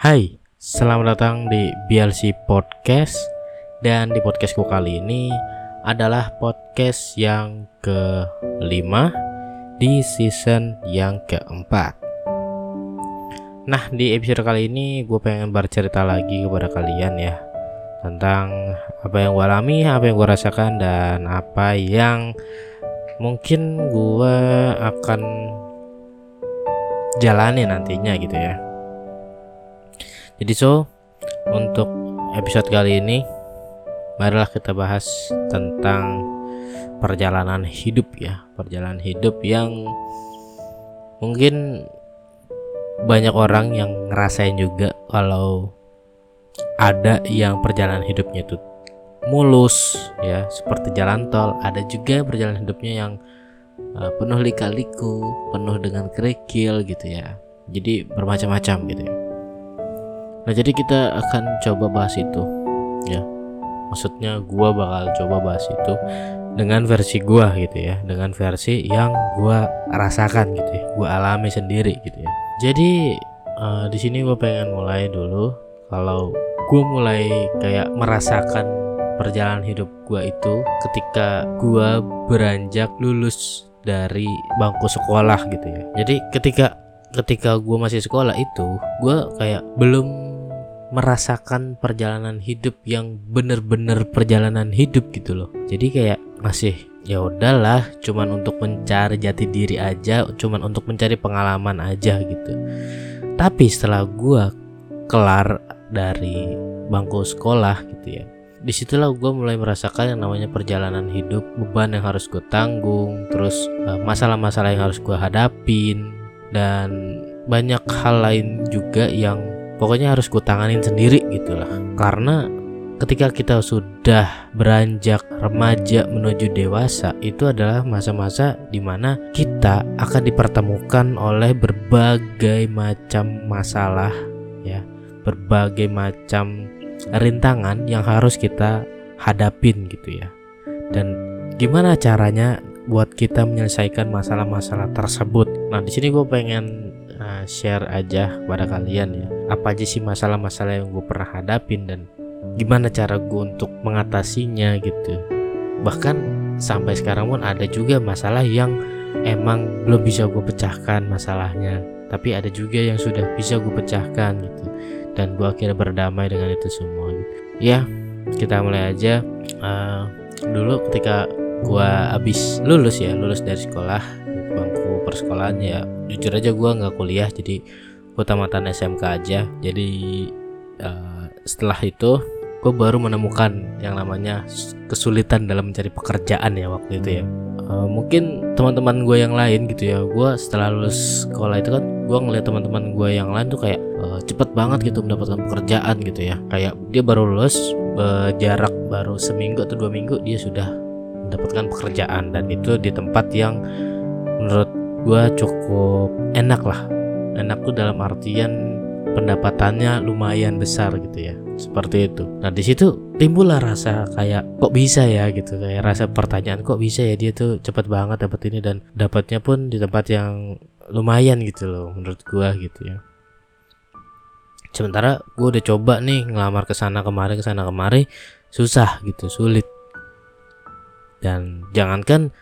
Hai, selamat datang di BLC Podcast. Dan di podcastku kali ini adalah podcast yang kelima di season yang keempat. Nah di episode kali ini gue pengen bercerita lagi kepada kalian ya Tentang apa yang gue alami, apa yang gue rasakan dan apa yang mungkin gue akan jalani nantinya gitu ya jadi so untuk episode kali ini marilah kita bahas tentang perjalanan hidup ya, perjalanan hidup yang mungkin banyak orang yang ngerasain juga kalau ada yang perjalanan hidupnya itu mulus ya. Seperti jalan tol ada juga perjalanan hidupnya yang uh, penuh lika-liku penuh dengan kerikil gitu ya. Jadi bermacam-macam gitu ya Nah jadi kita akan coba bahas itu ya. Maksudnya gua bakal coba bahas itu dengan versi gua gitu ya, dengan versi yang gua rasakan gitu ya, gua alami sendiri gitu ya. Jadi uh, di sini gua pengen mulai dulu kalau gua mulai kayak merasakan perjalanan hidup gua itu ketika gua beranjak lulus dari bangku sekolah gitu ya. Jadi ketika ketika gue masih sekolah itu gue kayak belum merasakan perjalanan hidup yang bener-bener perjalanan hidup gitu loh. Jadi kayak masih ya udahlah cuman untuk mencari jati diri aja cuman untuk mencari pengalaman aja gitu. Tapi setelah gua kelar dari bangku sekolah gitu ya di situlah gue mulai merasakan yang namanya perjalanan hidup beban yang harus gue tanggung terus eh, masalah-masalah yang harus gue hadapin dan banyak hal lain juga yang pokoknya harus gue tanganin sendiri gitu lah karena ketika kita sudah beranjak remaja menuju dewasa itu adalah masa-masa di mana kita akan dipertemukan oleh berbagai macam masalah ya. Berbagai macam rintangan yang harus kita hadapin gitu ya. Dan gimana caranya buat kita menyelesaikan masalah-masalah tersebut. Nah di sini gue pengen uh, share aja kepada kalian ya apa aja sih masalah-masalah yang gue pernah hadapin dan gimana cara gue untuk mengatasinya gitu. Bahkan sampai sekarang pun ada juga masalah yang emang belum bisa gue pecahkan masalahnya tapi ada juga yang sudah bisa gue pecahkan gitu. Dan gue akhirnya berdamai dengan itu semua. Gitu. ya kita mulai aja. Uh, dulu ketika gue habis lulus ya lulus dari sekolah bangku persekolahan ya. Jujur aja gue nggak kuliah jadi gue tamatan SMK aja. Jadi uh, setelah itu gue baru menemukan yang namanya kesulitan dalam mencari pekerjaan ya waktu itu ya. Uh, mungkin teman-teman gue yang lain gitu ya gue setelah lulus sekolah itu kan gue ngeliat teman-teman gue yang lain tuh kayak uh, cepet banget gitu mendapatkan pekerjaan gitu ya. Kayak dia baru lulus jarak baru seminggu atau dua minggu dia sudah mendapatkan pekerjaan. Dan itu di tempat yang menurut gue cukup enak lah. Enak tuh dalam artian pendapatannya lumayan besar gitu ya. Seperti itu. Nah di situ timbullah rasa kayak kok bisa ya? gitu. Kayak rasa pertanyaan kok bisa ya dia tuh cepet banget dapat ini? Dan dapatnya pun di tempat yang lumayan gitu loh menurut gua gitu ya. Sementara gua udah coba nih ngelamar ke sana kemari ke sana kemari susah gitu sulit dan jangankan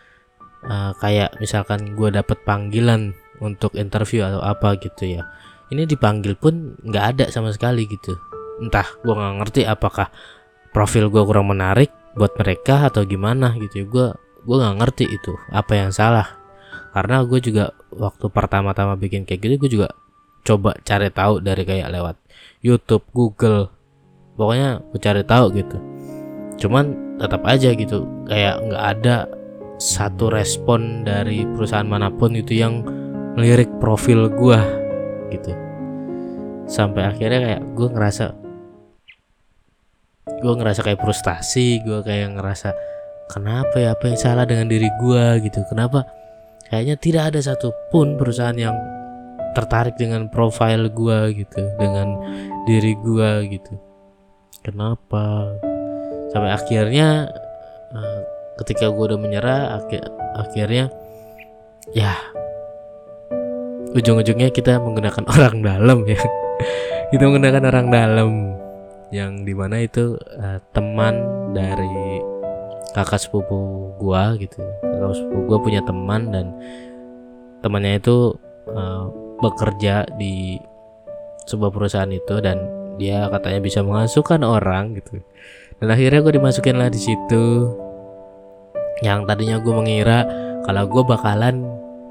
uh, kayak misalkan gue dapet panggilan untuk interview atau apa gitu ya ini dipanggil pun nggak ada sama sekali gitu. Entah gue nggak ngerti apakah profil gue kurang menarik buat mereka atau gimana gitu ya. Gue gue nggak ngerti itu apa yang salah. Karena gue juga waktu pertama-tama bikin kayak gitu gue juga coba cari tahu dari kayak lewat YouTube Google. Pokoknya gue cari tahu gitu. Cuman tetap aja gitu. Kayak nggak ada satu respon dari perusahaan mana pun itu yang melirik profil gue gitu. Sampai akhirnya kayak gue ngerasa gue ngerasa kayak frustasi gue kayak ngerasa kenapa ya apa yang salah dengan diri gue gitu. Kenapa? Kayaknya tidak ada satupun perusahaan yang tertarik dengan profil gue gitu dengan diri gue gitu. Kenapa sampai akhirnya uh, ketika gue udah menyerah akhir akhirnya ya ujung-ujungnya kita menggunakan orang dalam ya. Itu menggunakan orang dalam yang di mana itu uh, teman dari kakak sepupu gua gitu. Kakak sepupu gua punya teman dan temannya itu uh, bekerja di sebuah perusahaan itu dan dia katanya bisa mengasuhkan orang gitu dan akhirnya gue dimasukin lah di situ. Yang tadinya gue mengira kalau gue bakalan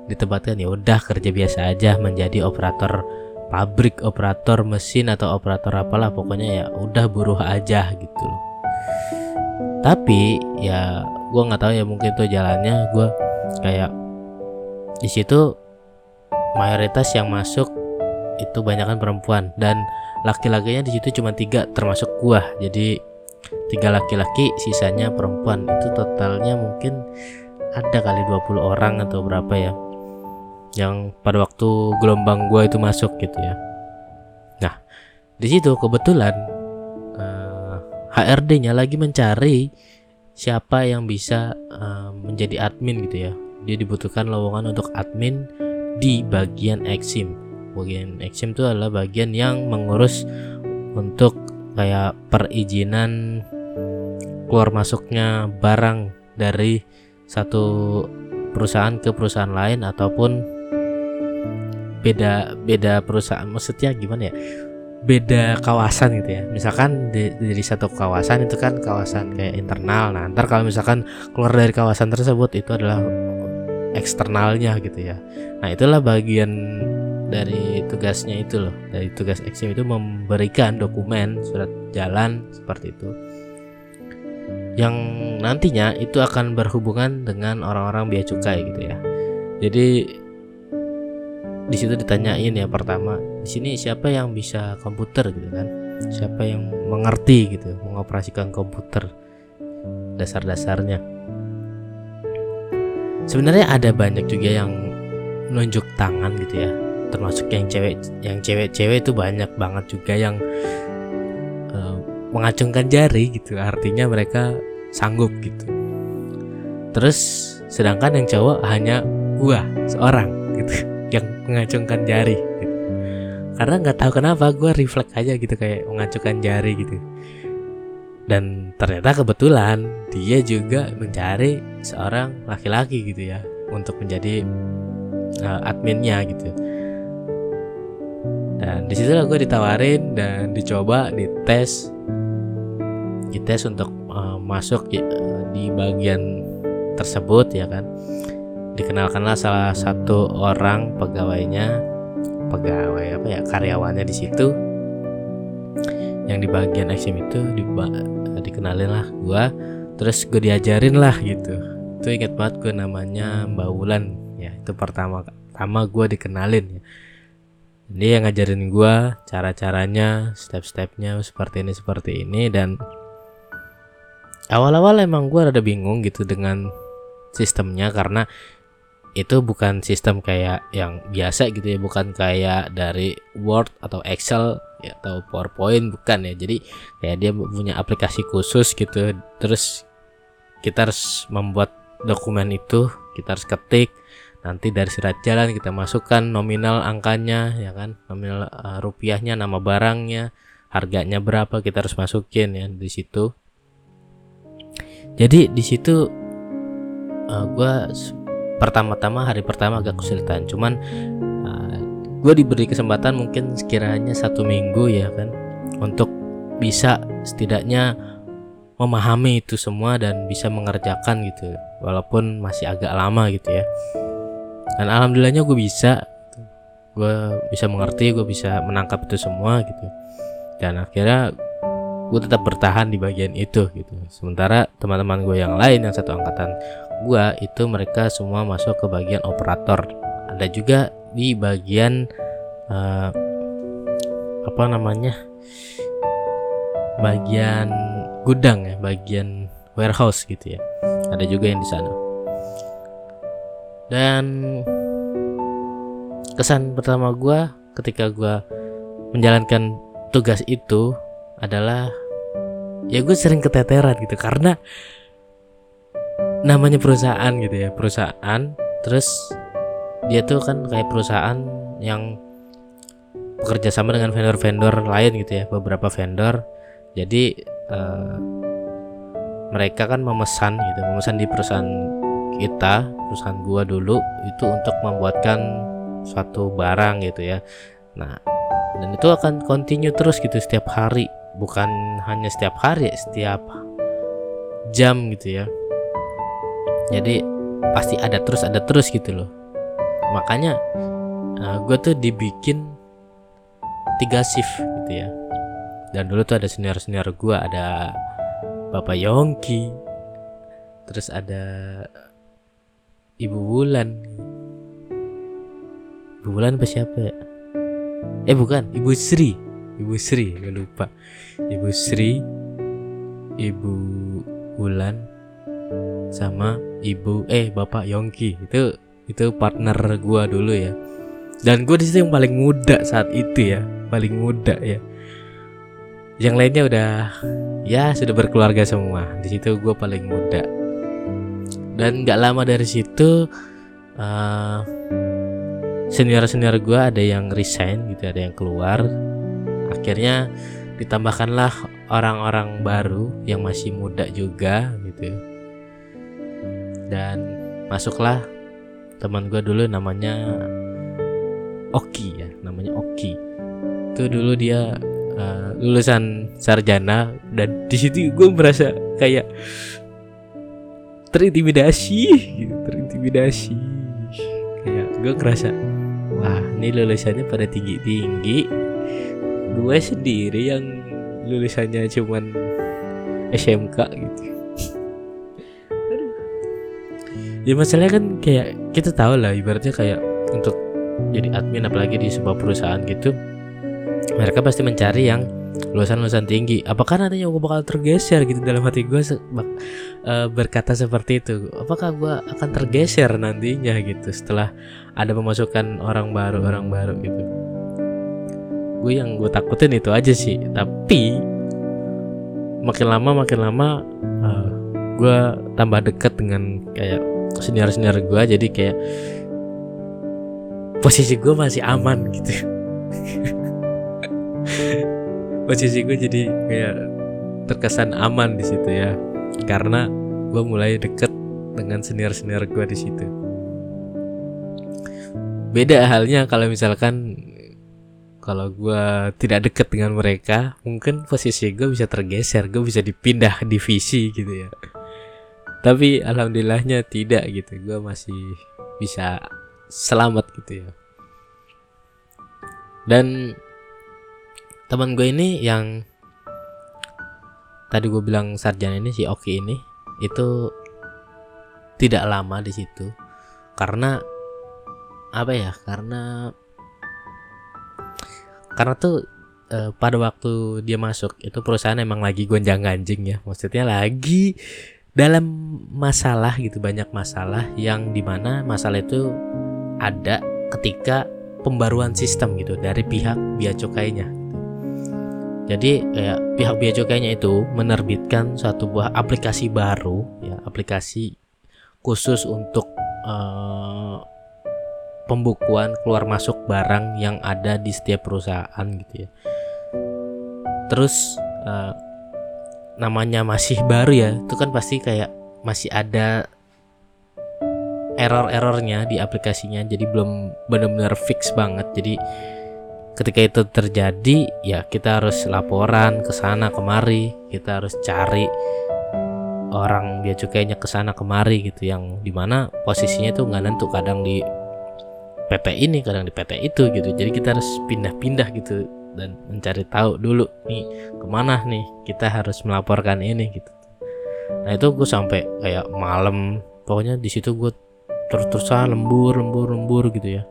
ditempatkan ya udah kerja biasa aja menjadi operator pabrik operator mesin atau operator apalah pokoknya ya udah buruh aja gitu loh. Tapi ya gue nggak tahu ya mungkin tuh jalannya gue kayak di situ mayoritas yang masuk itu banyak kan perempuan dan laki-lakinya di situ cuma tiga termasuk gua. Jadi tiga laki-laki sisanya perempuan. Itu totalnya mungkin ada kali 20 orang atau berapa ya yang pada waktu gelombang gua itu masuk gitu ya. Nah di situ kebetulan uh, eh, HRD-nya lagi mencari siapa yang bisa uh, menjadi admin gitu ya. Dia dibutuhkan lowongan untuk admin di bagian Exim. Bagian Exim itu adalah bagian yang mengurus untuk kayak perizinan keluar masuknya barang dari satu perusahaan ke perusahaan lain ataupun beda beda perusahaan maksudnya gimana ya? Beda kawasan gitu ya. Misalkan di, dari satu kawasan itu kan kawasan kayak internal. Nah ntar kalau misalkan keluar dari kawasan tersebut itu adalah eksternalnya gitu ya. Nah itulah bagian dari tugasnya itu loh dari tugas eksim itu memberikan dokumen surat jalan seperti itu. Yang nantinya itu akan berhubungan dengan orang-orang biaya cukai gitu ya. Jadi di situ ditanyain ya pertama di sini siapa yang bisa komputer? gitu kan. Siapa yang mengerti gitu mengoperasikan komputer dasar-dasarnya. Sebenarnya ada banyak juga yang nunjuk tangan gitu ya termasuk yang cewek yang cewek-cewek itu banyak banget juga yang uh, mengacungkan jari gitu. Artinya mereka sanggup gitu. Terus sedangkan yang cowok hanya gua seorang gitu yang mengacungkan jari gitu. karena nggak tahu kenapa gua refleks aja gitu kayak mengacungkan jari gitu. Dan ternyata kebetulan dia juga mencari seorang laki-laki gitu ya untuk menjadi uh, adminnya gitu dan di situlah gue ditawarin dan dicoba dites. Dites untuk uh, masuk ya, di bagian tersebut ya kan. Dikenalkanlah salah satu orang pegawainya pegawai apa ya karyawannya di situ. Yang di bagian eksim itu di, dikenalin lah gue terus gue diajarin lah gitu. Itu inget banget gue namanya Mbak Wulan ya. Itu pertama pertama gue dikenalin ya dia yang ngajarin gue cara caranya step stepnya seperti ini seperti ini dan awal-awal emang gue rada bingung gitu dengan sistemnya karena itu bukan sistem kayak yang biasa gitu ya bukan kayak dari Word atau Excel ya, atau PowerPoint bukan ya. Jadi kayak dia punya aplikasi khusus gitu terus kita harus membuat dokumen itu kita harus ketik nanti dari surat jalan kita masukkan nominal angkanya ya kan? Nominal uh, rupiahnya nama barangnya harganya berapa kita harus masukin ya di situ. Jadi di situ uh, eh, gue pertama-tama hari pertama agak kesulitan. Cuman uh, eh, gue diberi kesempatan mungkin sekiranya satu minggu ya kan? Untuk bisa setidaknya memahami itu semua dan bisa mengerjakan gitu. Walaupun masih agak lama gitu ya dan alhamdulillahnya gue bisa gue bisa mengerti gue bisa menangkap itu semua gitu. Dan akhirnya gue tetap bertahan di bagian itu gitu. Sementara teman-teman gue yang lain yang satu angkatan gua itu mereka semua masuk ke bagian operator. Ada juga di bagian uh, apa namanya bagian gudang ya bagian warehouse gitu ya. Ada juga yang di sana dan kesan pertama gua ketika gua menjalankan tugas itu adalah ya gue sering keteteran gitu. Karena namanya perusahaan gitu ya perusahaan terus dia tuh kan kayak perusahaan yang bekerja sama dengan vendor-vendor lain gitu ya beberapa vendor. Jadi uh, mereka kan memesan gitu memesan di perusahaan kita perusahaan gua dulu itu untuk membuatkan suatu barang gitu ya. Nah dan itu akan continue terus gitu setiap hari. Bukan hanya setiap hari setiap jam gitu ya. Jadi pasti ada terus ada terus gitu loh. Makanya uh, eh, gue tuh dibikin tiga shift gitu ya. Dan dulu tuh ada senior senior gue ada bapak Yongki terus ada ibu Bulan ibu Bulan apa siapa? Ya eh bukan. Ibu Sri. Ibu Sri gue lupa. Ibu Sri ibu Bulan sama ibu eh bapak Yongki. Itu itu partner gua dulu ya. Dan gue di situ yang paling muda saat itu ya. Paling muda ya. Yang lainnya udah ya sudah berkeluarga semua. Di situ gue paling muda dan nggak lama dari situ uh, senior senior gue ada yang resign gitu ada yang keluar. Akhirnya ditambahkanlah orang-orang baru yang masih muda juga gitu. Dan masuklah teman gue dulu namanya Oki ya namanya Oki. Itu dulu dia uh, lulusan sarjana dan di situ gue merasa kayak terintimidasi. Gitu, terintimidasi. Kayak gue kerasa wah ini lulusannya pada tinggi tinggi gue sendiri yang lulusannya cuman SMK gitu. Ya masalahnya kan kayak kita tahu lah ibaratnya kayak untuk jadi admin apalagi di sebuah perusahaan gitu mereka pasti mencari yang lulusan-lulusan tinggi. Apakah nantinya gue bakal tergeser gitu? Dalam hati gue uh, berkata seperti itu. Apakah gue akan tergeser nantinya gitu setelah ada pemasukan orang baru orang baru gitu? Gue yang gue takutin itu aja sih. Tapi makin lama makin lama uh, eh, gue tambah dekat dengan kayak senior senior gue jadi kayak posisi gue masih aman gitu posisi gue jadi kayak terkesan aman di situ ya. Karena gue mulai deket dengan senior senior gue di situ. Beda halnya kalau misalkan kalau gue tidak deket dengan mereka mungkin posisi gue bisa tergeser gue bisa dipindah divisi gitu ya. Tapi alhamdulillahnya tidak gitu gue masih bisa selamat gitu ya. Dan teman gue ini yang tadi gue bilang sarjana ini si Oki ini itu tidak lama di situ karena apa ya karena karena tuh eh, pada waktu dia masuk itu perusahaan emang lagi gonjang ganjing ya maksudnya lagi dalam masalah gitu banyak masalah yang di mana masalah itu ada ketika pembaruan sistem gitu dari pihak bea cukainya. Jadi kayak pihak bea cukainya itu menerbitkan suatu buah aplikasi baru ya aplikasi khusus untuk uh, pembukuan keluar masuk barang yang ada di setiap perusahaan gitu ya. Terus uh, namanya masih baru ya itu kan pasti kayak masih ada error-errornya di aplikasinya jadi belum benar-benar fix banget. Jadi ketika itu terjadi ya kita harus laporan ke sana kemari. Kita harus cari orang dia cukainya ke sana kemari gitu yang di mana posisinya tuh nggak nentu kadang di PT ini kadang di PT itu gitu. Jadi kita harus pindah-pindah gitu dan mencari tahu dulu nih ke mana nih kita harus melaporkan ini gitu. Nah itu gue sampai kayak malam. Pokoknya di situ gue terus-terusan lembur lembur lembur gitu ya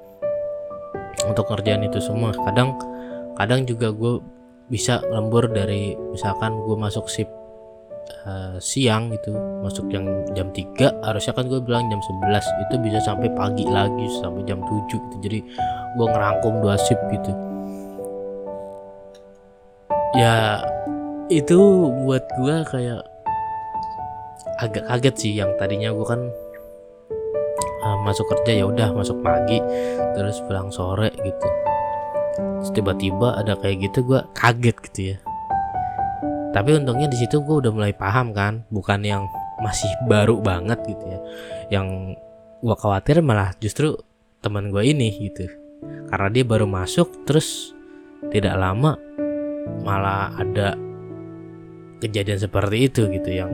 untuk kerjaan itu semua. Kadang kadang juga gue bisa lembur dari misalkan gue masuk shift uh, siang gitu masuk yang jam 3 harusnya kan gue bilang jam 11 itu bisa sampai pagi lagi sampai jam 7 gitu. Jadi gue ngerangkum dua shift gitu. Ya itu buat gue kayak agak kaget sih yang tadinya gue kan uh, masuk kerja ya udah masuk pagi terus pulang sore gitu. Tiba-tiba ada kayak gitu gue kaget gitu ya. Tapi untungnya di situ gue udah mulai paham kan bukan yang masih baru banget gitu ya. Yang gue khawatir malah justru teman gue ini gitu. Karena dia baru masuk terus tidak lama malah ada kejadian seperti itu gitu yang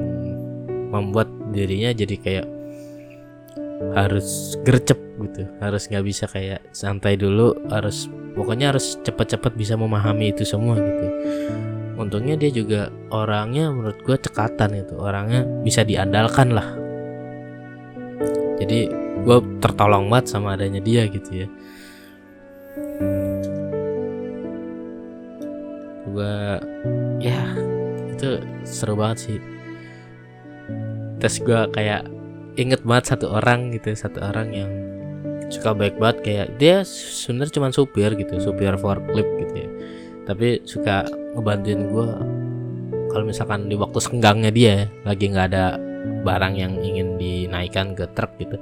membuat dirinya jadi kayak harus gercep gitu harus nggak bisa kayak santai dulu harus pokoknya harus cepat-cepat bisa memahami itu semua gitu. Untungnya dia juga orangnya menurut gue cekatan itu orangnya bisa diandalkan lah. Jadi gue tertolong banget sama adanya dia gitu ya. Gue ya itu seru banget sih. Terus gue kayak inget banget satu orang gitu satu orang yang suka baik banget kayak dia sebenarnya cuma supir gitu supir forklift gitu ya. Tapi suka ngebantuin gue kalau misalkan di waktu senggangnya dia lagi nggak ada barang yang ingin dinaikkan ke truk gitu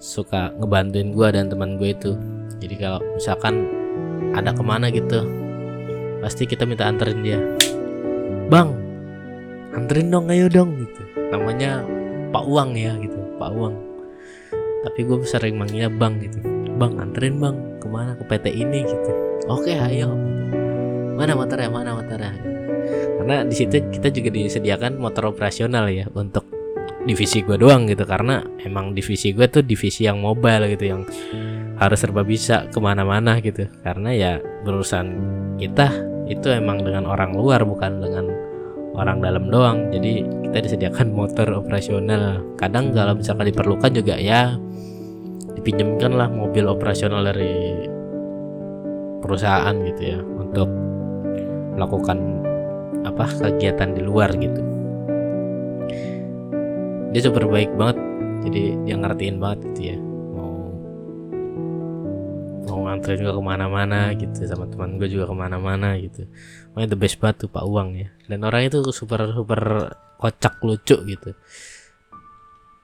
suka ngebantuin gue dan teman gue itu. Jadi kalau misalkan ada ke mana gitu pasti kita minta anterin dia. Bang anterin dong ayo dong gitu. Namanya Pak Uang ya gitu. Pak Uang. Tapi gue sering manggilnya bang gitu. Bang anterin bang ke mana? Ke PT ini gitu. Oke ayo. Mana motornya? Mana motornya? Karena di situ kita juga disediakan motor operasional ya untuk divisi gue doang gitu. Karena emang divisi gue tuh divisi yang mobile gitu yang harus serba bisa ke mana-mana gitu. Karena ya berurusan kita itu emang dengan orang luar bukan dengan orang dalam doang. Jadi kita disediakan motor operasional. Kadang kalau misalkan diperlukan juga ya dipinjamkan lah mobil operasional dari perusahaan gitu ya untuk melakukan apa kegiatan di luar gitu. Dia super baik banget. Jadi dia ngertiin banget gitu ya mau nganterin gue ke mana-mana gitu sama teman gue juga ke mana-mana gitu. Makanya the best tuh Pak Uang ya. Dan orang itu super super kocak lucu gitu.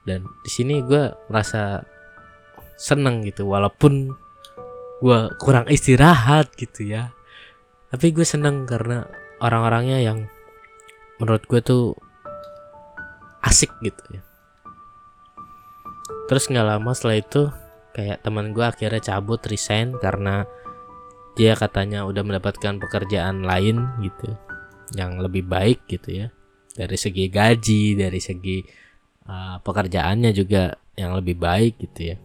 Dan di sini gue merasa seneng gitu walaupun gue kurang istirahat gitu ya. Tapi gue seneng karena orang-orangnya yang menurut gue tuh asik gitu ya. Terus nggak lama setelah itu kayak teman gue akhirnya cabut resign karena dia katanya udah mendapatkan pekerjaan lain gitu yang lebih baik gitu ya. Dari segi gaji dari segi uh, pekerjaannya juga yang lebih baik gitu ya.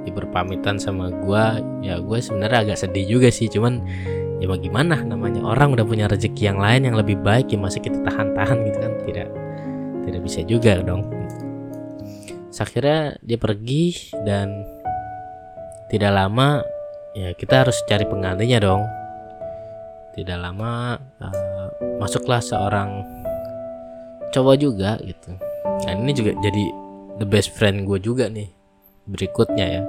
Di berpamitan sama gue ya gue sebenarnya agak sedih juga sih cuman ya bagaimana namanya orang udah punya rezeki yang lain yang lebih baik ya masih kita tahan-tahan gitu kan. Tidak tidak bisa juga dong akhirnya dia pergi dan tidak lama ya kita harus cari penggantinya dong tidak lama uh, masuklah seorang cowok juga gitu dan ini juga jadi the best friend gue juga nih berikutnya ya.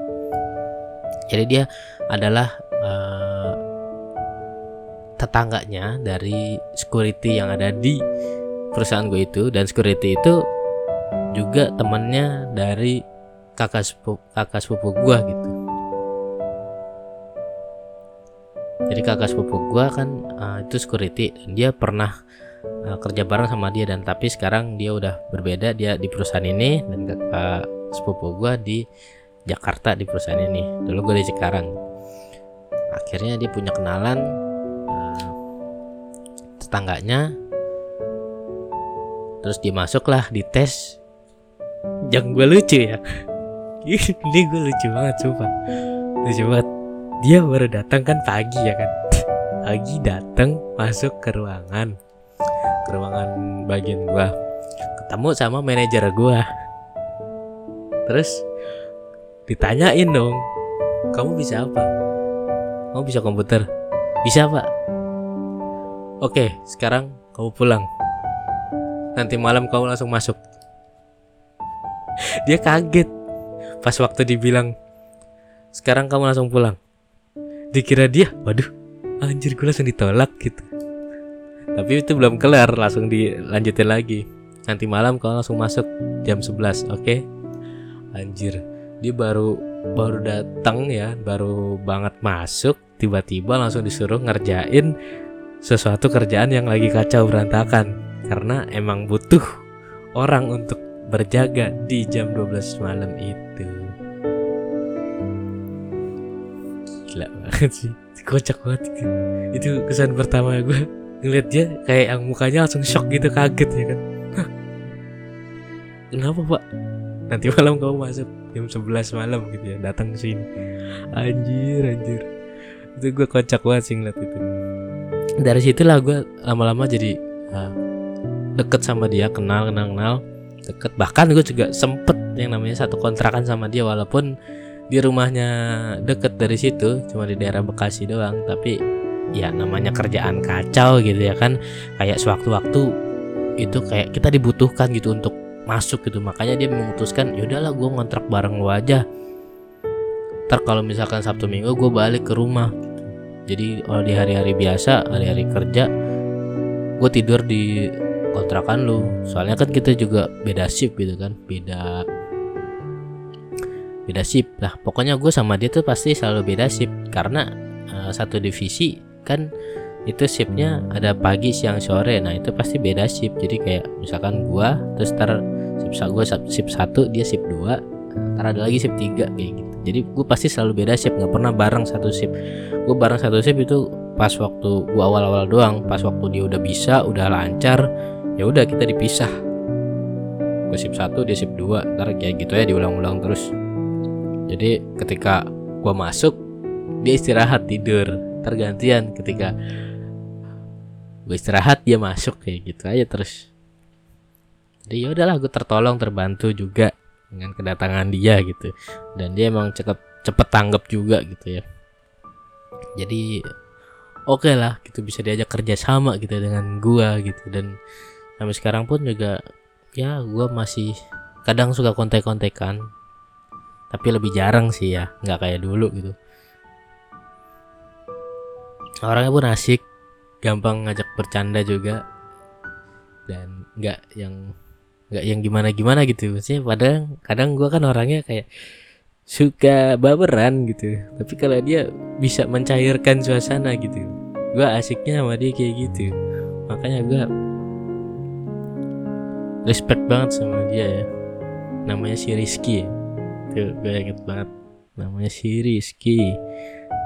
Jadi dia adalah uh, tetangganya dari security yang ada di perusahaan gue itu dan security itu juga temannya dari kakak sepupu, kakak sepupu gue gitu. Jadi kakak sepupu gue kan uh, itu security dan dia pernah uh, kerja bareng sama dia dan tapi sekarang dia udah berbeda dia di perusahaan ini dan kakak sepupu gue di Jakarta di perusahaan ini dulu gue di Cikarang akhirnya dia punya kenalan uh, tetangganya terus dia masuklah di tes yang gue lucu ya. Ini gue lucu banget sumpah. Lucu banget. Dia baru datang kan pagi ya kan? Pagi datang masuk ke ruangan. Ke ruangan bagian gue ketemu sama manajer gue terus ditanyain dong kamu bisa apa? Kamu bisa komputer. Bisa pak. Oke sekarang kamu pulang. Nanti malam kamu langsung masuk dia kaget. Pas waktu dibilang sekarang kamu langsung pulang. Dikira dia waduh anjir gue langsung ditolak gitu. Tapi itu belum kelar langsung dilanjutin lagi. Nanti malam kamu langsung masuk jam 11 oke? Okay? anjir dia baru baru datang ya baru banget masuk tiba-tiba langsung disuruh ngerjain sesuatu kerjaan yang lagi kacau berantakan. Karena emang butuh orang untuk berjaga di jam 12 malam itu. Gila banget sih. Kocak banget gitu. itu kesan pertama gue ngeliat dia kayak yang mukanya langsung shock gitu kaget ya kan. Kenapa pak? Nanti malam kamu masuk jam 11 malam gitu ya datang sini. Anjir anjir. Itu gue kocak banget sih ngeliat itu. Dari situlah gue lama-lama jadi uh, deket sama dia kenal kenal kenal deket. Bahkan gue juga sempet yang namanya satu kontrakan sama dia walaupun di rumahnya deket dari situ cuma di daerah Bekasi doang. Tapi ya namanya kerjaan kacau gitu ya kan. Kayak sewaktu-waktu itu kayak kita dibutuhkan gitu untuk masuk gitu. Makanya dia memutuskan yaudahlah gue ngontrak bareng lu aja. Ntar kalau misalkan Sabtu Minggu gue balik ke rumah. Jadi kalau di hari-hari biasa hari-hari kerja gue tidur di kontrakan lu. Soalnya kan kita juga beda shift gitu kan beda beda shift lah pokoknya gue sama dia tuh pasti selalu beda shift karena uh, satu divisi kan itu shiftnya ada pagi siang sore. Nah itu pasti beda shift jadi kayak misalkan gua terus tar shift gua shift satu dia shift dua ntar ada lagi shift tiga kayak gitu. Jadi gue pasti selalu beda shift nggak pernah bareng satu shift gue bareng satu shift itu pas waktu gua awal-awal doang. Pas waktu dia udah bisa udah lancar ya udah kita dipisah. Gue shift satu dia shift dua ntar kayak gitu ya diulang-ulang terus. Jadi ketika gua masuk dia istirahat tidur. Tergantian ketika gue istirahat dia masuk kayak gitu aja terus. Jadi ya udahlah gue tertolong terbantu juga dengan kedatangan dia gitu. Dan dia emang cepet cepet tanggap juga gitu ya. Jadi oke okay lah gitu bisa diajak kerja sama gitu dengan gua gitu. Dan sampai sekarang pun juga ya gua masih kadang suka kontek-kontekan. Tapi lebih jarang sih ya nggak kayak dulu gitu. Orangnya pun asik gampang ngajak bercanda juga. Dan nggak yang nggak yang gimana gimana gitu. Sih padahal kadang gue kan orangnya kayak suka baperan gitu. Tapi kalau dia bisa mencairkan suasana gitu. Gue asiknya sama dia kayak gitu. Makanya gue respect banget sama dia ya. Namanya si Rizky ya. tuh gue inget banget. Namanya si Rizky.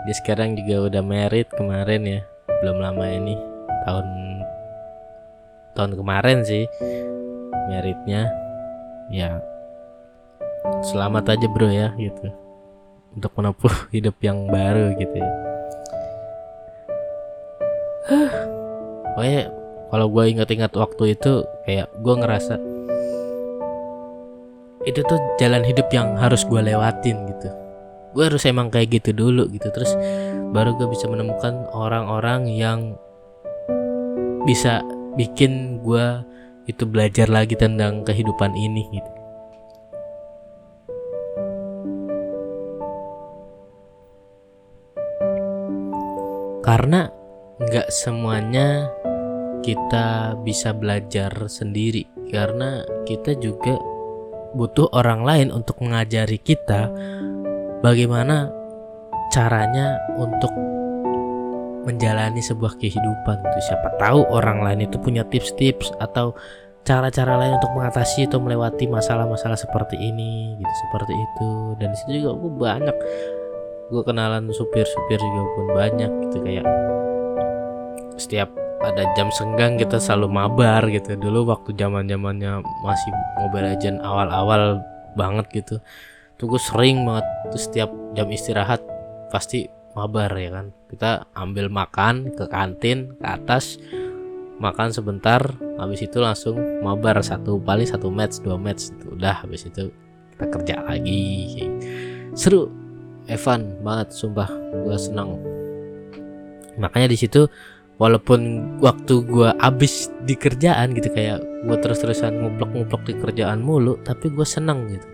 Dia sekarang juga udah married kemarin ya. Belum lama ini. Tahun tahun kemarin sih. Meritnya ya selamat aja bro ya gitu. Untuk menempuh hidup yang baru gitu ya. Pokoknya kalau gue ingat-ingat waktu itu kayak gue ngerasa itu tuh jalan hidup yang harus gue lewatin gitu. Gue harus emang kayak gitu dulu gitu. Terus baru gue bisa menemukan orang-orang yang bisa bikin gue itu belajar lagi tentang kehidupan ini gitu. Karena nggak semuanya kita bisa belajar sendiri. Karena kita juga butuh orang lain untuk mengajari kita bagaimana caranya untuk menjalani sebuah kehidupan tuh. Siapa tahu orang lain itu punya tips-tips atau cara-cara lain untuk mengatasi atau melewati masalah-masalah seperti ini gitu seperti itu. Dan di situ juga gue banyak gue kenalan supir-supir juga pun banyak gitu. Kayak setiap ada jam senggang kita selalu mabar gitu. Dulu waktu zaman zamannya masih Mobile Legend awal-awal banget gitu tuh gue sering banget tuh setiap jam istirahat pasti mabar ya kan. Kita ambil makan ke kantin ke atas makan sebentar habis itu langsung mabar satu paling satu match dua match itu udah habis itu kita kerja lagi. Seru Evan banget sumpah gue senang makanya di situ walaupun waktu gue abis di kerjaan gitu kayak gue terus-terusan nguplok-nguplok di kerjaan mulu tapi gue senang gitu.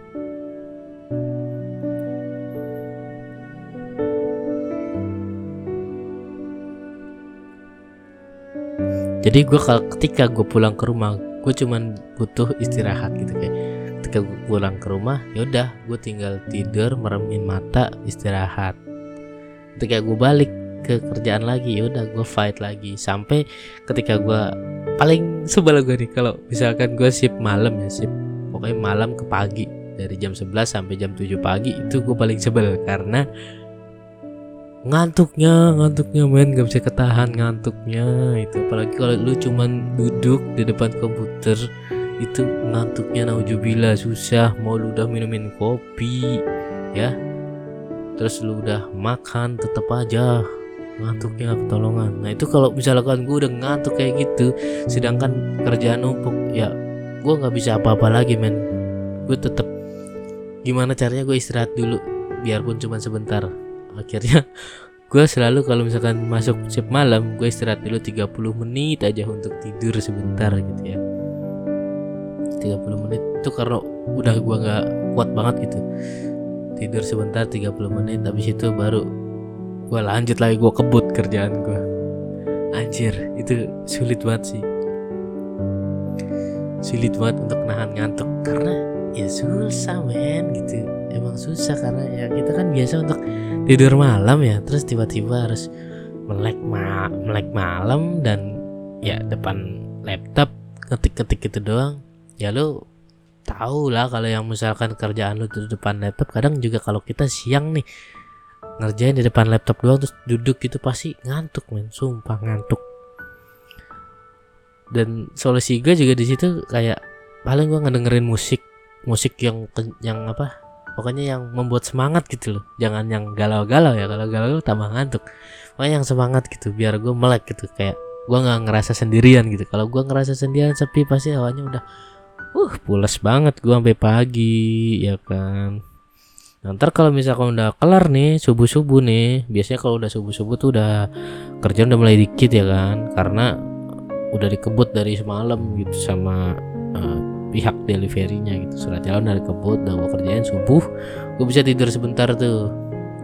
Jadi gue kalau ketika gue pulang ke rumah gue cuman butuh istirahat gitu kayak ketika gue pulang ke rumah ya udah gue tinggal tidur meremin mata istirahat. Ketika gue balik ke kerjaan lagi ya udah gue fight lagi. Sampai ketika gue paling sebel gue nih kalau misalkan gue shift malam ya shift pokoknya malam ke pagi. Dari jam 11 sampai jam 7 pagi itu gue paling sebel. Karena ngantuknya ngantuknya men gak bisa ketahan ngantuknya itu. Apalagi kalau lu cuman duduk di depan komputer itu ngantuknya naujubillah susah. Mau lu udah minumin kopi ya. Terus lu udah makan tetap aja ngantuknya ketolongan. Nah itu kalau misalkan gue udah ngantuk kayak gitu sedangkan kerjaan numpuk ya gue nggak bisa apa-apa lagi men. Gue tetap gimana caranya gue istirahat dulu biarpun cuma sebentar. Akhirnya gue selalu kalau misalkan masuk shift malam gue istirahat dulu 30 menit aja untuk tidur sebentar gitu ya. 30 menit itu karena udah gue nggak kuat banget gitu. Tidur sebentar 30 menit habis itu baru gue lanjut lagi gue kebut kerjaan gue anjir itu sulit banget sih. Sulit banget untuk nahan ngantuk. Karena ya susah men gitu. Emang susah karena ya kita kan biasa untuk tidur malam ya. Terus tiba-tiba harus melek ma melek malam dan ya depan laptop ketik-ketik itu doang. Ya lu tahu lah kalau yang misalkan kerjaan lu di depan laptop kadang juga kalau kita siang nih ngerjain di depan laptop doang terus duduk gitu pasti ngantuk men. Sumpah ngantuk. Dan solusi gue juga di situ kayak paling gue ngedengerin musik musik yang yang apa pokoknya yang membuat semangat gitu loh. Jangan yang galau-galau ya kalau galau tambah ngantuk. Pokoknya yang semangat gitu biar gue melek gitu kayak gue nggak ngerasa sendirian gitu. Kalau gue ngerasa sendirian sepi pasti awalnya udah uh pulas banget gue sampai pagi ya kan Nah, ntar kalau misalkan udah kelar nih subuh subuh nih biasanya kalau udah subuh subuh tuh udah kerjaan udah mulai dikit ya kan? Karena udah dikebut dari semalam gitu sama uh, pihak deliverynya gitu. Surat jalan dari kebut udah gue kerjain subuh. Gue bisa tidur sebentar tuh.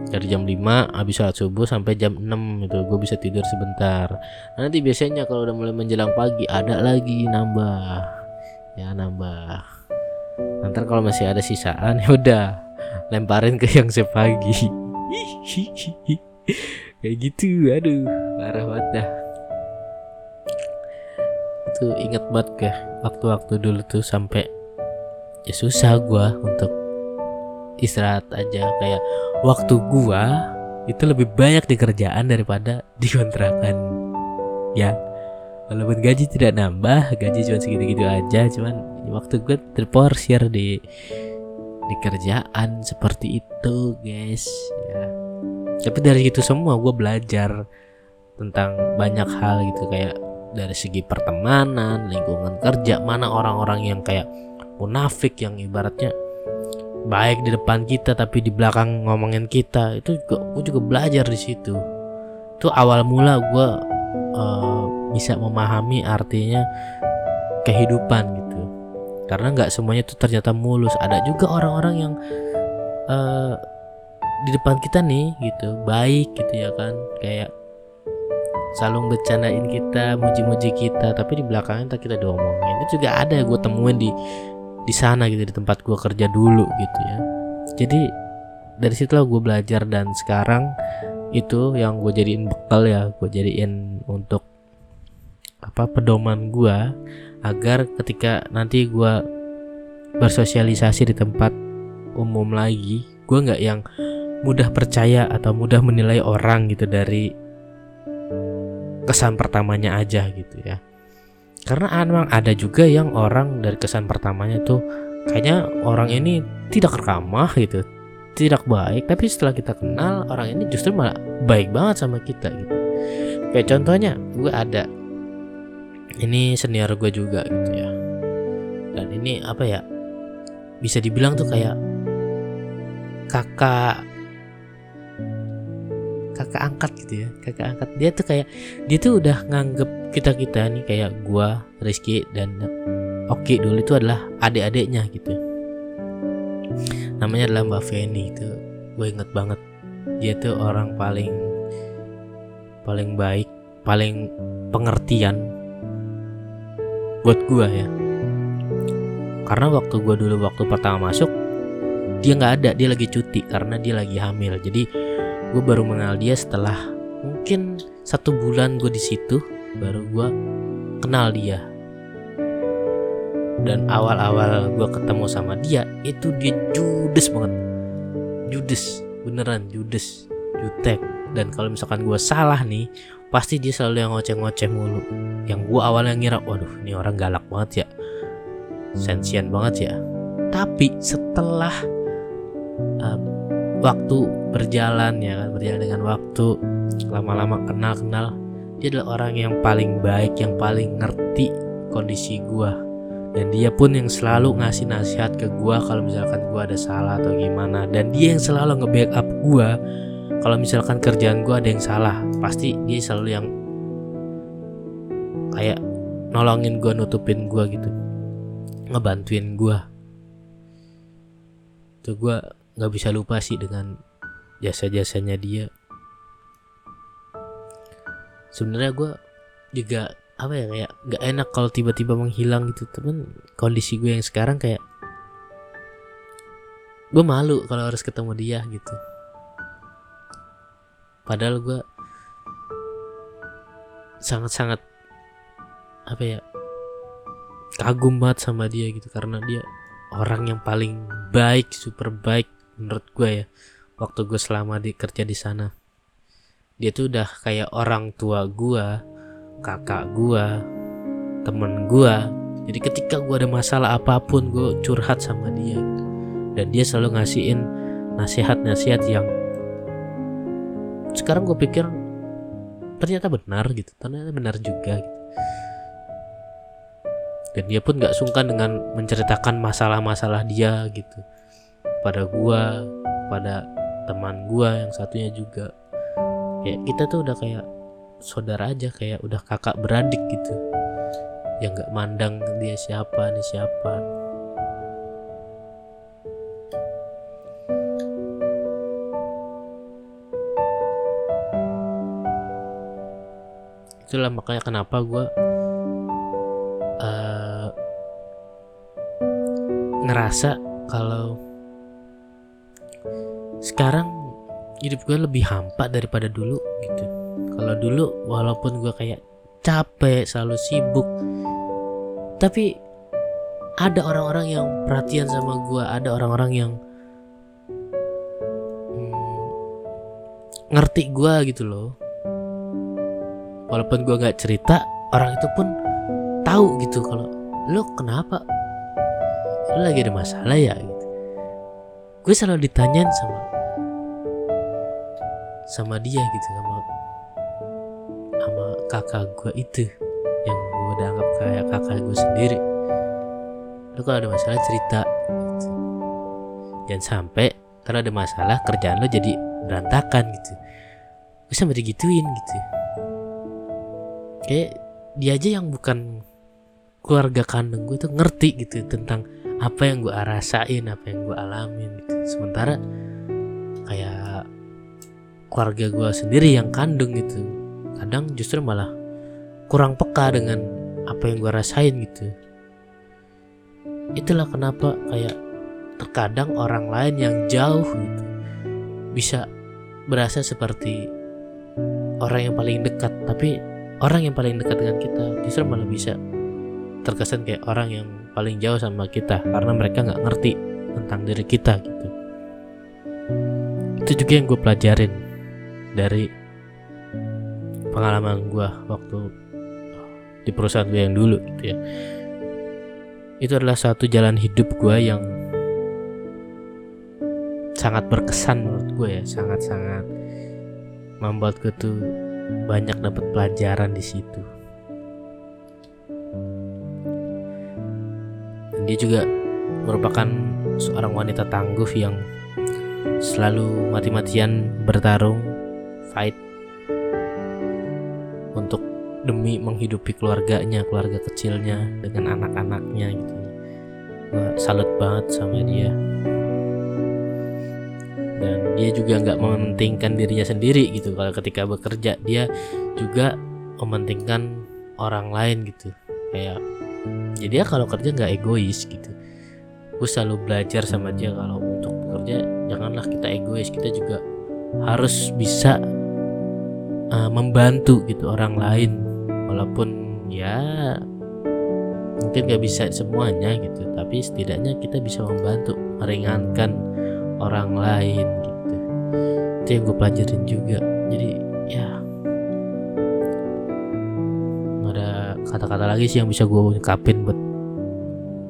Dari jam 5 habis sholat subuh sampai jam 6 itu gue bisa tidur sebentar. Nanti biasanya kalau udah mulai menjelang pagi ada lagi nambah. Ya nambah. Nanti kalau masih ada sisaan ya udah lemparin ke yang sepagi. Kayak gitu aduh parah banget dah. Itu inget banget ke waktu-waktu dulu tuh sampai ya susah gua untuk istirahat aja. Kayak waktu gua itu lebih banyak di kerjaan daripada di kontrakan. Ya walaupun gaji tidak nambah gaji cuma segitu-gitu aja cuman waktu gue terporsir di di kerjaan seperti itu guys ya. Tapi dari itu semua gue belajar tentang banyak hal gitu kayak dari segi pertemanan lingkungan kerja mana orang-orang yang kayak munafik yang ibaratnya baik di depan kita tapi di belakang ngomongin kita. Itu juga gue juga belajar di situ. Itu awal mula gue uh, bisa memahami artinya kehidupan gitu karena nggak semuanya itu ternyata mulus. Ada juga orang-orang yang uh, di depan kita nih gitu baik gitu ya kan. Kayak selalu bercandain kita muji-muji kita tapi di belakangnya kita diomongin. Itu juga ada gue temuin di di sana gitu di tempat gue kerja dulu gitu ya. Jadi dari situlah gue belajar dan sekarang itu yang gue jadiin bekal ya. Gue jadiin untuk apa pedoman gue agar ketika nanti gue bersosialisasi di tempat umum lagi gue nggak yang mudah percaya atau mudah menilai orang gitu dari kesan pertamanya aja gitu ya. Karena memang ada juga yang orang dari kesan pertamanya tuh kayaknya orang ini tidak ramah gitu tidak baik tapi setelah kita kenal orang ini justru malah baik banget sama kita gitu. Kayak contohnya gue ada ini senior gue juga gitu ya. Dan ini apa ya bisa dibilang tuh kayak kakak kakak angkat gitu ya kakak angkat. Dia tuh kayak dia tuh udah nganggep kita kita nih kayak gue Rizky dan Oki dulu itu adalah adik-adiknya gitu. Namanya adalah Mbak Feni itu gue inget banget. Dia tuh orang paling paling baik paling pengertian buat gua ya. Karena waktu gue dulu waktu pertama masuk dia nggak ada dia lagi cuti karena dia lagi hamil. Jadi gue baru mengenal dia setelah mungkin satu bulan gue di situ baru gue kenal dia. Dan awal-awal gue ketemu sama dia itu dia judes banget. Judes beneran judes jutek dan kalau misalkan gue salah nih pasti dia selalu yang ngoceh-ngoceh mulu. Yang gue awalnya ngira waduh ini orang galak banget ya. Sensian banget ya. Tapi setelah um, waktu berjalan ya kan berjalan dengan waktu lama-lama kenal-kenal dia adalah orang yang paling baik yang paling ngerti kondisi gue dan dia pun yang selalu ngasih nasihat ke gue kalau misalkan gue ada salah atau gimana. Dan dia yang selalu nge-backup gue kalau misalkan kerjaan gue ada yang salah pasti dia selalu yang kayak nolongin gue nutupin gue gitu. Ngebantuin gue tuh gue nggak bisa lupa sih dengan jasa-jasanya dia. Sebenarnya gue juga apa ya kayak nggak enak kalau tiba-tiba menghilang gitu. Temen kondisi gue yang sekarang kayak gue malu kalau harus ketemu dia gitu padahal gue sangat-sangat apa ya kagum banget sama dia gitu. Karena dia orang yang paling baik super baik menurut gue ya waktu gue selama di kerja di sana. Dia tuh udah kayak orang tua gue kakak gue temen gue jadi ketika gue ada masalah apa pun gue curhat sama dia. Dan dia selalu ngasihin nasihat-nasihat yang sekarang gue pikir ternyata benar gitu ternyata benar juga gitu. Dan dia pun gak sungkan dengan menceritakan masalah-masalah dia gitu. Pada gua pada teman gua yang satunya juga. Kayak kita tuh udah kayak saudara aja kayak udah kakak beradik gitu. Yang nggak mandang dia siapa nih siapa itulah makanya kenapa gue uh, ngerasa kalau sekarang hidup gue lebih hampa daripada dulu gitu. Kalau dulu walaupun gue kayak capek selalu sibuk tapi ada orang-orang yang perhatian sama gue ada orang-orang yang hmm, ngerti gue gitu loh walaupun gue nggak cerita orang itu pun tahu gitu kalau lo kenapa? Lo lagi ada masalah ya? Gitu. Gue selalu ditanyain sama sama dia gitu sama sama kakak gue itu yang gue udah anggap kayak kakak gue sendiri. Lo kalau ada masalah cerita gitu. jangan sampai kalau ada masalah kerjaan lo jadi berantakan gitu. Gue sampai digituin gitu kayak dia aja yang bukan keluarga kandung gue tuh ngerti gitu tentang apa yang gue rasain apa yang gue alamin gitu. Sementara kayak keluarga gue sendiri yang kandung gitu kadang justru malah kurang peka dengan apa yang gue rasain gitu. Itulah kenapa kayak terkadang orang lain yang jauh gitu bisa berasa seperti orang yang paling dekat tapi orang yang paling dekat dengan kita justru malah bisa terkesan kayak orang yang paling jauh sama kita karena mereka nggak ngerti tentang diri kita gitu. Itu juga yang gue pelajarin dari pengalaman gue waktu di perusahaan gue yang dulu gitu ya. Itu adalah satu jalan hidup gue yang sangat berkesan menurut gue ya sangat-sangat membuat gue tuh banyak dapat pelajaran di situ. Dan dia juga merupakan seorang wanita tangguh yang selalu mati-matian bertarung, fight untuk demi menghidupi keluarganya, keluarga kecilnya dengan anak-anaknya gitu. Salut banget sama dia dan dia juga nggak mementingkan dirinya sendiri gitu. Kalau ketika bekerja dia juga mementingkan orang lain gitu. Kayak jadi ya kalau kerja nggak egois gitu. Gue selalu belajar sama dia kalau untuk bekerja janganlah kita egois. Kita juga harus bisa uh, membantu gitu orang lain. Walaupun ya mungkin gak bisa semuanya gitu. Tapi setidaknya kita bisa membantu meringankan orang lain gitu. Itu yang gue pelajarin juga. Jadi ya. Ada kata-kata lagi sih yang bisa gue ungkapin buat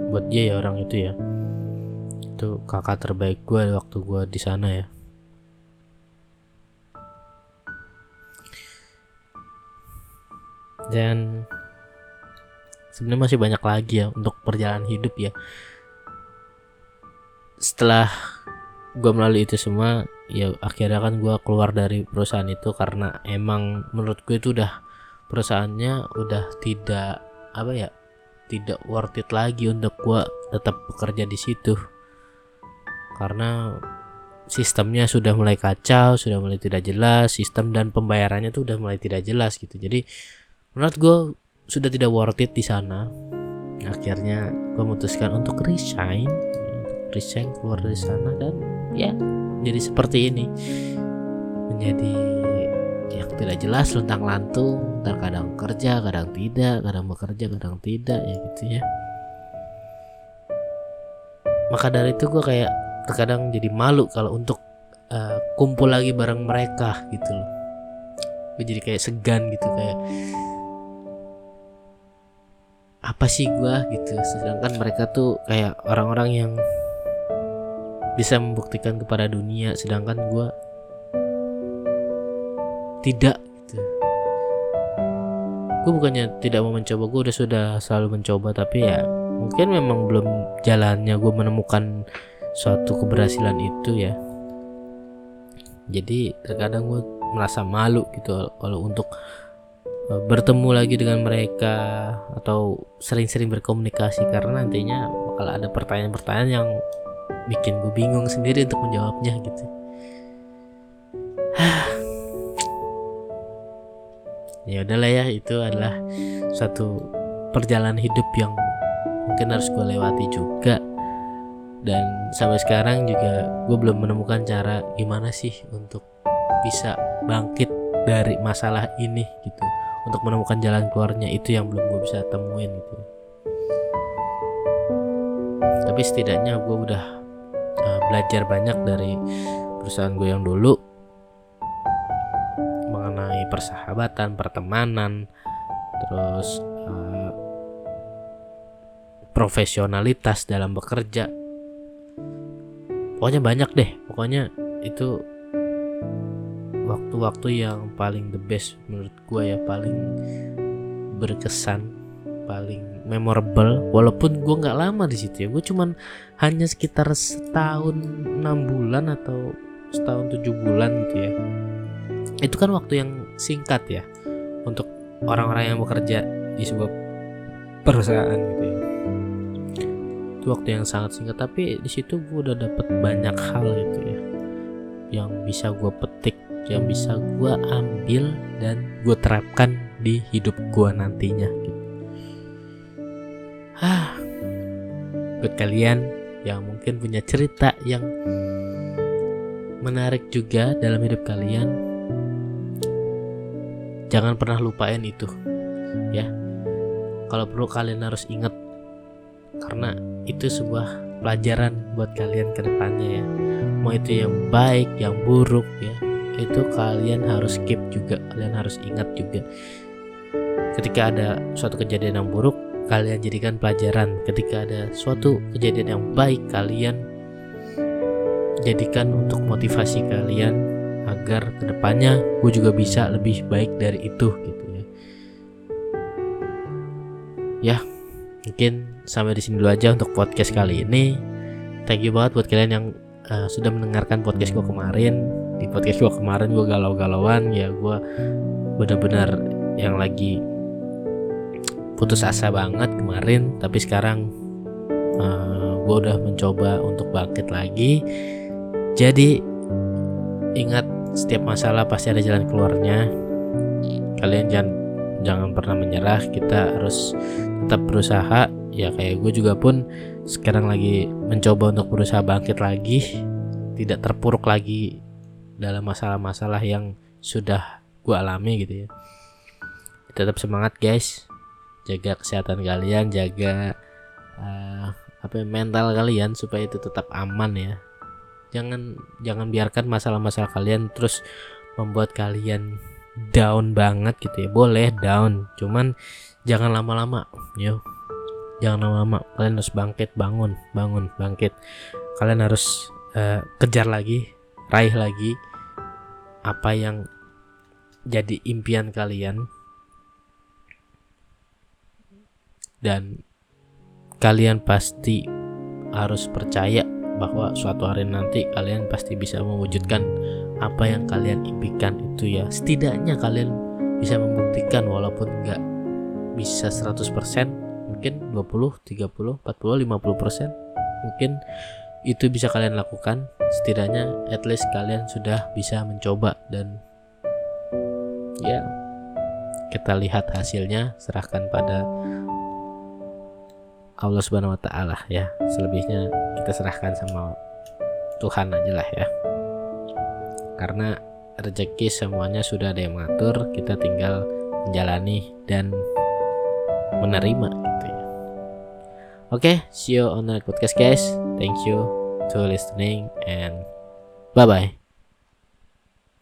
buat dia ya orang itu ya. Itu kakak terbaik gue waktu gue di sana ya. Dan sebenarnya masih banyak lagi ya untuk perjalanan hidup ya. Setelah gue melalui itu semua ya akhirnya kan gue keluar dari perusahaan itu karena emang menurut gue itu udah perusahaannya udah tidak apa ya tidak worth it lagi untuk gue tetap bekerja di situ. Karena sistemnya sudah mulai kacau sudah mulai tidak jelas sistem dan pembayarannya tuh udah mulai tidak jelas gitu. Jadi menurut gue sudah tidak worth it di sana. Akhirnya gue memutuskan untuk resign resign keluar dari sana dan ya. Jadi seperti ini. Menjadi yang tidak jelas luntang lantung terkadang kerja kadang tidak kadang bekerja kadang tidak ya gitu ya. Maka dari itu gue kayak terkadang jadi malu kalau untuk uh, kumpul lagi bareng mereka gitu loh. Gue jadi kayak segan gitu kayak apa sih gue gitu. Sedangkan mereka tuh kayak orang-orang yang bisa membuktikan kepada dunia sedangkan gue tidak gitu. Gue bukannya tidak mau mencoba gue udah sudah selalu mencoba tapi ya mungkin memang belum jalannya gue menemukan suatu keberhasilan itu ya. Jadi terkadang gue merasa malu gitu kalau untuk E, bertemu lagi dengan mereka atau sering-sering berkomunikasi karena nantinya bakal ada pertanyaan-pertanyaan yang bikin gue bingung sendiri untuk menjawabnya gitu. ya udahlah ya itu adalah suatu perjalanan hidup yang mungkin harus gue lewati juga. Dan sampai sekarang juga gue belum menemukan cara gimana sih untuk bisa bangkit dari masalah ini gitu. Untuk menemukan jalan keluarnya itu yang belum gue bisa temuin gitu. Tapi setidaknya gue udah belajar banyak dari perusahaan gue yang dulu. Mengenai persahabatan pertemanan terus uh, profesionalitas dalam bekerja. Pokoknya banyak deh pokoknya itu waktu-waktu yang paling the best menurut gue ya paling berkesan paling memorable walaupun gue nggak lama di situ ya. Gue cuman hanya sekitar setahun enam bulan atau setahun tujuh bulan gitu ya. Itu kan waktu yang singkat ya untuk orang-orang yang bekerja di sebuah perusahaan gitu ya. Itu waktu yang sangat singkat tapi di situ gue udah dapet banyak hal gitu ya yang bisa gue petik yang bisa gue ambil dan gue terapkan di hidup gue nantinya buat kalian yang mungkin punya cerita yang menarik juga dalam hidup kalian, jangan pernah lupain itu, ya. Kalau perlu kalian harus ingat karena itu sebuah pelajaran buat kalian ke depannya ya. Mau itu yang baik, yang buruk ya itu kalian harus keep juga kalian harus ingat juga ketika ada suatu kejadian yang buruk kalian jadikan pelajaran ketika ada suatu kejadian yang baik kalian jadikan untuk motivasi kalian agar ke depannya gue juga bisa lebih baik dari itu gitu ya. Ya mungkin sampai di sini dulu aja untuk podcast kali ini. Thank you banget buat kalian yang uh, sudah mendengarkan podcast gue kemarin. Di podcast gue kemarin gue galau-galauan ya gue benar-benar yang lagi putus asa banget kemarin tapi sekarang uh, eh, gue udah mencoba untuk bangkit lagi. Jadi ingat setiap masalah pasti ada jalan keluarnya. Kalian jangan jangan pernah menyerah kita harus tetap berusaha. Ya kayak gue juga pun sekarang lagi mencoba untuk berusaha bangkit lagi tidak terpuruk lagi dalam masalah-masalah yang sudah gue alami gitu ya. Tetap semangat guys jaga kesehatan kalian jaga uh, apa ya, mental kalian supaya itu tetap aman ya. Jangan jangan biarkan masalah-masalah kalian terus membuat kalian down banget gitu ya. Boleh down cuman jangan lama-lama yo. Jangan lama-lama kalian harus bangkit bangun bangun bangkit. Kalian harus uh, kejar lagi raih lagi apa yang jadi impian kalian dan kalian pasti harus percaya bahwa suatu hari nanti kalian pasti bisa mewujudkan apa yang kalian impikan itu ya. Setidaknya kalian bisa membuktikan walaupun nggak bisa 100% mungkin 20 30 40 50% mungkin itu bisa kalian lakukan. Setidaknya at least kalian sudah bisa mencoba dan ya kita lihat hasilnya serahkan pada Allah Subhanahu wa taala ya. Selebihnya kita serahkan sama Tuhan aja lah ya. Karena rezeki semuanya sudah ada yang mengatur, kita tinggal menjalani dan menerima gitu ya. Oke, okay, see you on the podcast guys. Thank you to listening and bye bye.